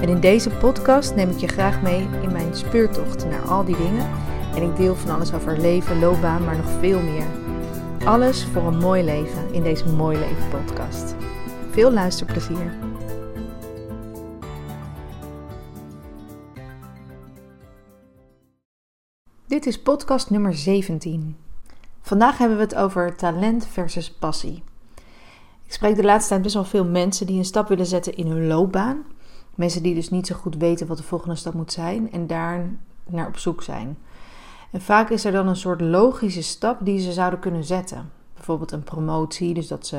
En in deze podcast neem ik je graag mee in mijn speurtocht naar al die dingen. En ik deel van alles over leven, loopbaan, maar nog veel meer. Alles voor een mooi leven in deze Mooi Leven podcast. Veel luisterplezier. Dit is podcast nummer 17. Vandaag hebben we het over talent versus passie. Ik spreek de laatste tijd best wel veel mensen die een stap willen zetten in hun loopbaan Mensen die dus niet zo goed weten wat de volgende stap moet zijn en daar naar op zoek zijn. En vaak is er dan een soort logische stap die ze zouden kunnen zetten. Bijvoorbeeld een promotie, dus dat ze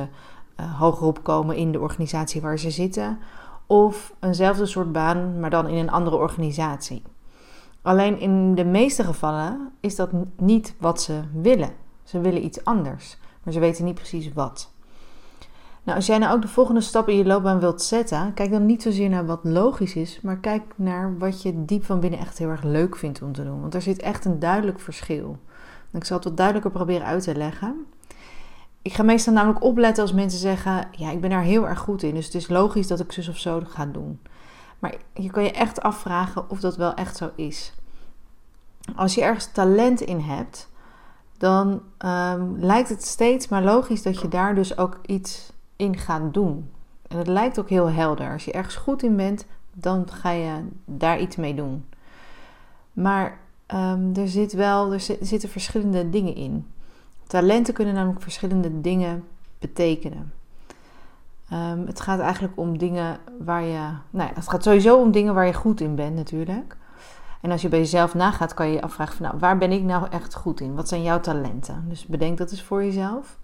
uh, hoger opkomen in de organisatie waar ze zitten. Of eenzelfde soort baan, maar dan in een andere organisatie. Alleen in de meeste gevallen is dat niet wat ze willen. Ze willen iets anders, maar ze weten niet precies wat. Nou, als jij nou ook de volgende stap in je loopbaan wilt zetten, kijk dan niet zozeer naar wat logisch is, maar kijk naar wat je diep van binnen echt heel erg leuk vindt om te doen. Want er zit echt een duidelijk verschil. ik zal het wat duidelijker proberen uit te leggen. Ik ga meestal namelijk opletten als mensen zeggen: Ja, ik ben daar heel erg goed in, dus het is logisch dat ik zus of zo ga doen. Maar je kan je echt afvragen of dat wel echt zo is. Als je ergens talent in hebt, dan ehm, lijkt het steeds maar logisch dat je daar dus ook iets in gaat doen. En het lijkt ook heel helder. Als je ergens goed in bent, dan ga je daar iets mee doen. Maar um, er, zit wel, er zitten verschillende dingen in. Talenten kunnen namelijk verschillende dingen betekenen. Um, het gaat eigenlijk om dingen waar je. Nou ja, het gaat sowieso om dingen waar je goed in bent, natuurlijk. En als je bij jezelf nagaat, kan je je afvragen: van, nou, waar ben ik nou echt goed in? Wat zijn jouw talenten? Dus bedenk dat eens voor jezelf.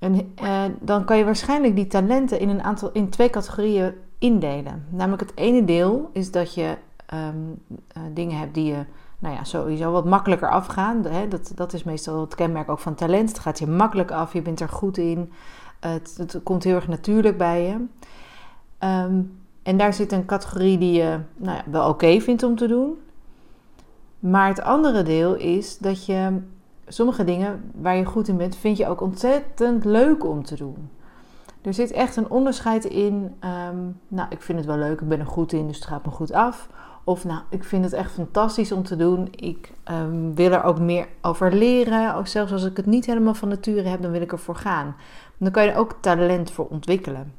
En uh, dan kan je waarschijnlijk die talenten in, een aantal, in twee categorieën indelen. Namelijk het ene deel is dat je um, uh, dingen hebt die je nou ja, sowieso wat makkelijker afgaan. Hè? Dat, dat is meestal het kenmerk ook van talent. Het gaat je makkelijk af, je bent er goed in. Het, het komt heel erg natuurlijk bij je. Um, en daar zit een categorie die je nou ja, wel oké vindt om te doen. Maar het andere deel is dat je sommige dingen waar je goed in bent, vind je ook ontzettend leuk om te doen. Er zit echt een onderscheid in. Ehm, nou, ik vind het wel leuk, ik ben er goed in, dus het gaat me goed af. Of nou, ik vind het echt fantastisch om te doen. Ik um, wil er ook meer over leren. Of zelfs als ik het niet helemaal van nature heb, dan wil ik ervoor gaan. Dan kan je er ook talent voor ontwikkelen.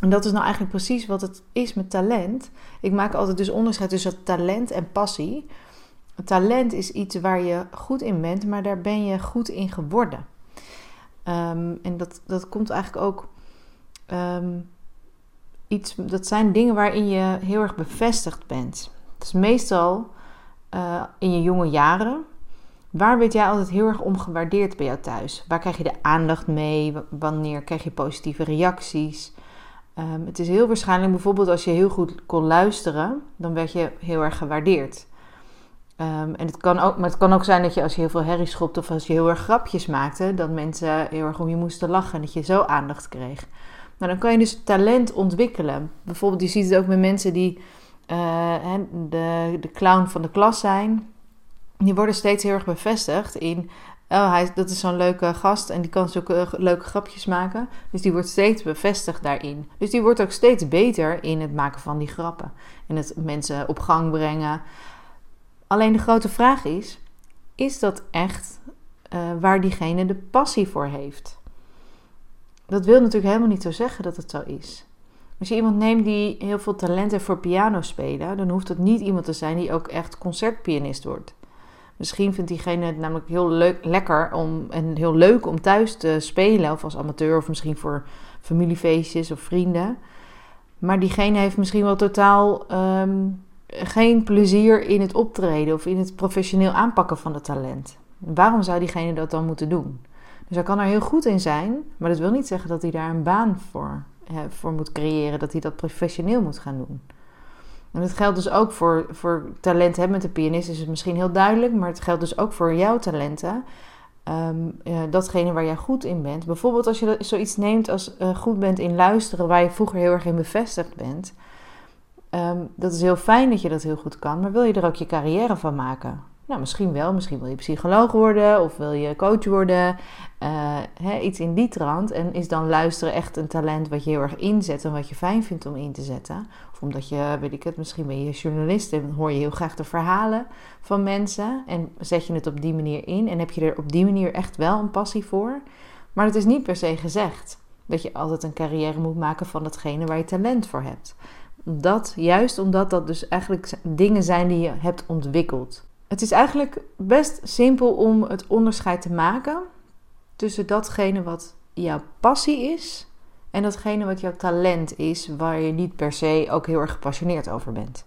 En dat is nou eigenlijk precies wat het is met talent. Ik maak altijd dus onderscheid tussen talent en passie. Talent is iets waar je goed in bent, maar daar ben je goed in geworden. Um, en dat, dat komt eigenlijk ook. Um, iets, dat zijn dingen waarin je heel erg bevestigd bent. Is meestal uh, in je jonge jaren. Waar werd jij altijd heel erg om gewaardeerd bij jou thuis? Waar krijg je de aandacht mee? Wanneer krijg je positieve reacties? Um, het is heel waarschijnlijk bijvoorbeeld als je heel goed kon luisteren, dan werd je heel erg gewaardeerd. Um, en het kan ook, maar het kan ook zijn dat je als je heel veel herrie schopt of als je heel erg grapjes maakte, dat mensen heel erg om je moesten lachen en dat je zo aandacht kreeg. Nou, dan kan je dus talent ontwikkelen. Bijvoorbeeld, je ziet het ook met mensen die uh, de, de clown van de klas zijn. Die worden steeds heel erg bevestigd in, oh, hij, dat is zo'n leuke gast en die kan zulke leuke grapjes maken. Dus die wordt steeds bevestigd daarin. Dus die wordt ook steeds beter in het maken van die grappen. En het mensen op gang brengen. Alleen de grote vraag is: is dat echt uh, waar diegene de passie voor heeft? Dat wil natuurlijk helemaal niet zo zeggen dat het zo is. Als je iemand neemt die heel veel talent heeft voor piano spelen, dan hoeft het niet iemand te zijn die ook echt concertpianist wordt. Misschien vindt diegene het namelijk heel leuk, lekker om, en heel leuk om thuis te spelen, of als amateur, of misschien voor familiefeestjes of vrienden. Maar diegene heeft misschien wel totaal um, geen plezier in het optreden of in het professioneel aanpakken van het talent. Waarom zou diegene dat dan moeten doen? Dus hij kan er heel goed in zijn, maar dat wil niet zeggen dat hij daar een baan voor, eh, voor moet creëren, dat hij dat professioneel moet gaan doen. En dat geldt dus ook voor, voor de pianist is het misschien heel duidelijk, maar het geldt dus ook voor jouw talenten. Um, datgene waar jij goed in bent. Bijvoorbeeld als je zoiets neemt als uh, goed bent in luisteren, waar je vroeger heel erg in bevestigd bent. Um, dat is heel fijn dat je dat heel goed kan, maar wil je er ook je carrière van maken? Nou, misschien wel. Misschien wil je psycholoog worden of wil je coach worden. Hè, iets in die trant. En is dan luisteren echt een talent wat je heel erg inzet en wat je fijn vindt om in te zetten? Of omdat je, weet ik het, misschien ben je journalist en hoor je heel graag de verhalen van mensen. En zet je het op die manier in en heb je er op die manier echt wel een passie voor. Maar het is niet per se gezegd dat je altijd een carrière moet maken van datgene waar je talent voor hebt. Dat, juist omdat dat dus eigenlijk dingen zijn die je hebt ontwikkeld. Het is eigenlijk best simpel om het onderscheid te maken tussen datgene wat jouw passie is en datgene wat jouw talent is, waar je niet per se ook heel erg gepassioneerd over bent.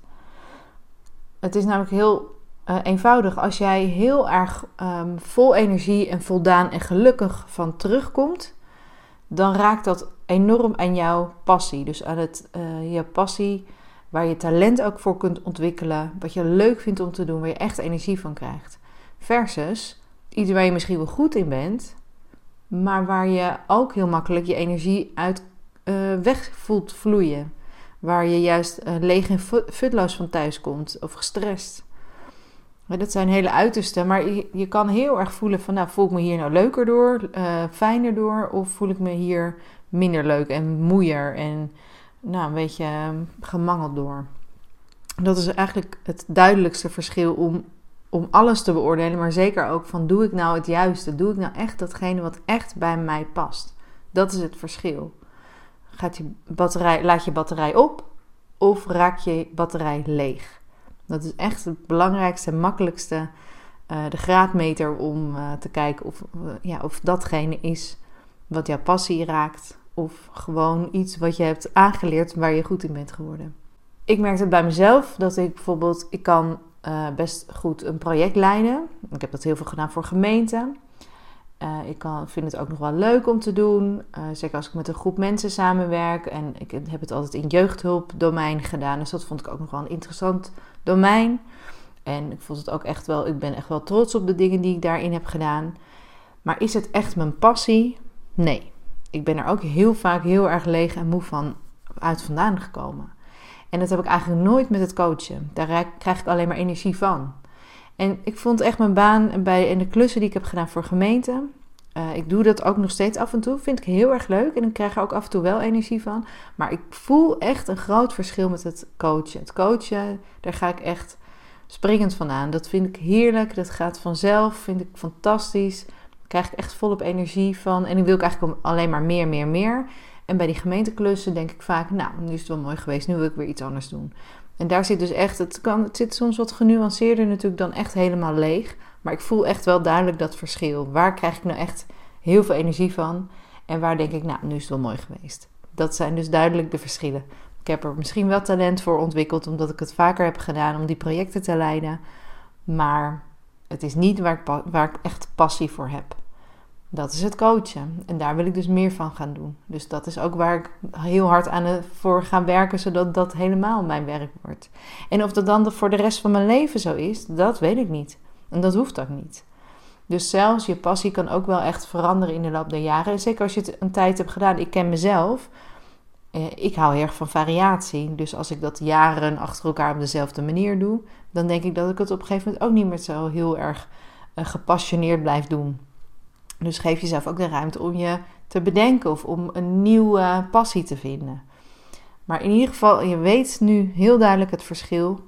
Het is namelijk heel uh, eenvoudig. Als jij heel erg um, vol energie en voldaan en gelukkig van terugkomt, dan raakt dat enorm aan jouw passie. Dus aan het, uh, jouw passie waar je talent ook voor kunt ontwikkelen, wat je leuk vindt om te doen, waar je echt energie van krijgt. Versus iets waar je misschien wel goed in bent, maar waar je ook heel makkelijk je energie uit uh, weg voelt vloeien. Waar je juist uh, leeg en futloos van thuis komt of gestrest. Dat zijn hele uitersten, maar je, je, kan heel erg voelen van, nou, voel ik me hier nou leuker door, uh, fijner door, of voel ik me hier minder leuk en moeier en nou, een beetje ehm, gemangeld door. Dat is eigenlijk het duidelijkste verschil om, om alles te beoordelen, maar zeker ook van doe ik nou het juiste? Doe ik nou echt datgene wat echt bij mij past? Dat is het verschil. Gaat je batterij, laat je batterij op of raak je batterij leeg? Dat is echt het belangrijkste, makkelijkste, uh, de graadmeter om uh, te kijken of, ja, of datgene is wat jouw passie raakt of gewoon iets wat je hebt aangeleerd waar je goed in bent geworden. Ik merkte het bij mezelf dat ik bijvoorbeeld, ik kan uh, best goed een project leiden. Ik heb dat heel veel gedaan voor gemeenten. Uh, ik kan, vind het ook nog wel leuk om te doen. Uh, zeker als ik met een groep mensen samenwerk. En ik heb het altijd in jeugdhulpdomein gedaan. Dus dat vond ik ook nog wel een interessant domein. En ik vond het ook echt wel, ik ben echt wel trots op de dingen die ik daarin heb gedaan. Maar is het echt mijn passie? Nee ik ben er ook heel vaak heel erg leeg en moe van uit vandaan gekomen. En dat heb ik eigenlijk nooit met het coachen. Daar krijg ik alleen maar energie van. En ik vond echt mijn baan bij, en de klussen die ik heb gedaan voor gemeenten. Uh, ik doe dat ook nog steeds af en toe. Vind ik heel erg leuk. En ik krijg er ook af en toe wel energie van. Maar ik voel echt een groot verschil met het coachen. Het coachen, daar ga ik echt springend van aan. Dat vind ik heerlijk. Dat gaat vanzelf. Vind ik fantastisch krijg ik echt volop energie van. En die wil ik eigenlijk alleen maar meer, meer, meer. En bij die gemeenteklussen denk ik vaak, nou, nu is het wel mooi geweest, nu wil ik weer iets anders doen. En daar zit dus echt, het, kan, het zit soms wat genuanceerder natuurlijk dan echt helemaal leeg. Maar ik voel echt wel duidelijk dat verschil. Waar krijg ik nou echt heel veel energie van? En waar denk ik, nou, nu is het wel mooi geweest. Dat zijn dus duidelijk de verschillen. Ik heb er misschien wel talent voor ontwikkeld, omdat ik het vaker heb gedaan om die projecten te leiden. Maar het is niet waar ik, waar ik echt passie voor heb. Dat is het coachen. En daar wil ik dus meer van gaan doen. Dus dat is ook waar ik heel hard aan voor ga werken, zodat dat helemaal mijn werk wordt. En of dat dan voor de rest van mijn leven zo is, dat weet ik niet. En dat hoeft ook niet. Dus zelfs je passie kan ook wel echt veranderen in de loop der jaren. Zeker als je het een tijd hebt gedaan. Ik ken mezelf. Eh, ik hou heel erg van variatie. Dus als ik dat jaren achter elkaar op dezelfde manier doe, dan denk ik dat ik het op een gegeven moment ook niet meer zo heel erg uh, gepassioneerd blijf doen. Dus geef jezelf ook de ruimte om je te bedenken of om een nieuwe passie te vinden. Maar in ieder geval, je weet nu heel duidelijk het verschil.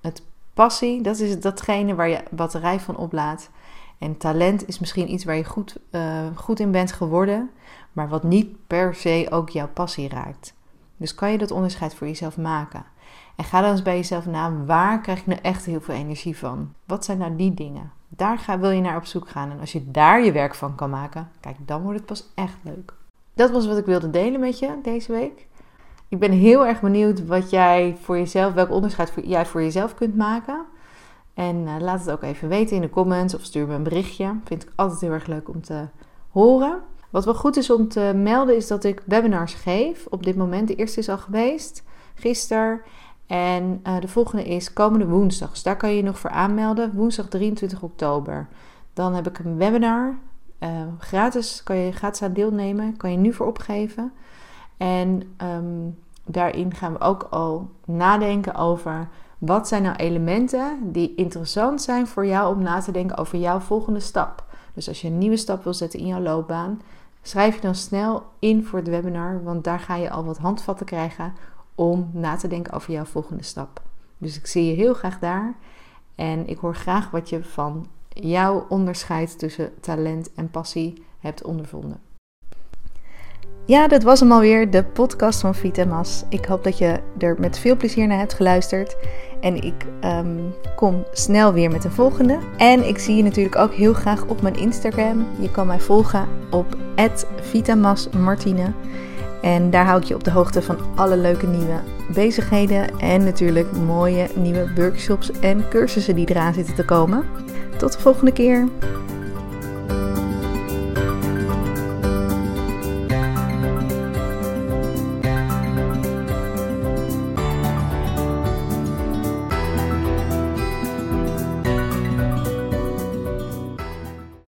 Het passie, dat is datgene waar je batterij van oplaadt. En talent is misschien iets waar je goed, uh, goed in bent geworden, maar wat niet per se ook jouw passie raakt. Dus kan je dat onderscheid voor jezelf maken? En ga dan eens bij jezelf na, waar krijg ik nou echt heel veel energie van? Wat zijn nou die dingen? Daar ga, wil je naar op zoek gaan. En als je daar je werk van kan maken, kijk, dan wordt het pas echt leuk. Dat was wat ik wilde delen met je deze week. Ik ben heel erg benieuwd wat jij voor jezelf, welk onderscheid jij voor jezelf kunt maken. En uh, laat het ook even weten in de comments of stuur me een berichtje. Vind ik altijd heel erg leuk om te horen. Wat wel goed is om te melden is dat ik webinars geef. Op dit moment, de eerste is al geweest, gisteren. En uh, de volgende is komende woensdag. Dus daar kan je je nog voor aanmelden. Woensdag 23 oktober. Dan heb ik een webinar. Uh, gratis kan je gratis aan deelnemen. Kan je nu voor opgeven. En um, daarin gaan we ook al nadenken over wat zijn nou elementen die interessant zijn voor jou om na te denken over jouw volgende stap. Dus als je een nieuwe stap wil zetten in jouw loopbaan, schrijf je dan snel in voor het webinar, want daar ga je al wat handvatten krijgen om na te denken over jouw volgende stap. Dus ik zie je heel graag daar en ik hoor graag wat je van jouw onderscheid tussen talent en passie hebt ondervonden. Ja, dat was hem alweer, de podcast van Vitamas. Ik hoop dat je er met veel plezier naar hebt geluisterd. En ik um, kom snel weer met een volgende. En ik zie je natuurlijk ook heel graag op mijn Instagram. Je kan mij volgen op @vitamasmartine. En daar hou ik je op de hoogte van alle leuke nieuwe bezigheden. En natuurlijk mooie nieuwe workshops en cursussen die eraan zitten te komen. Tot de volgende keer.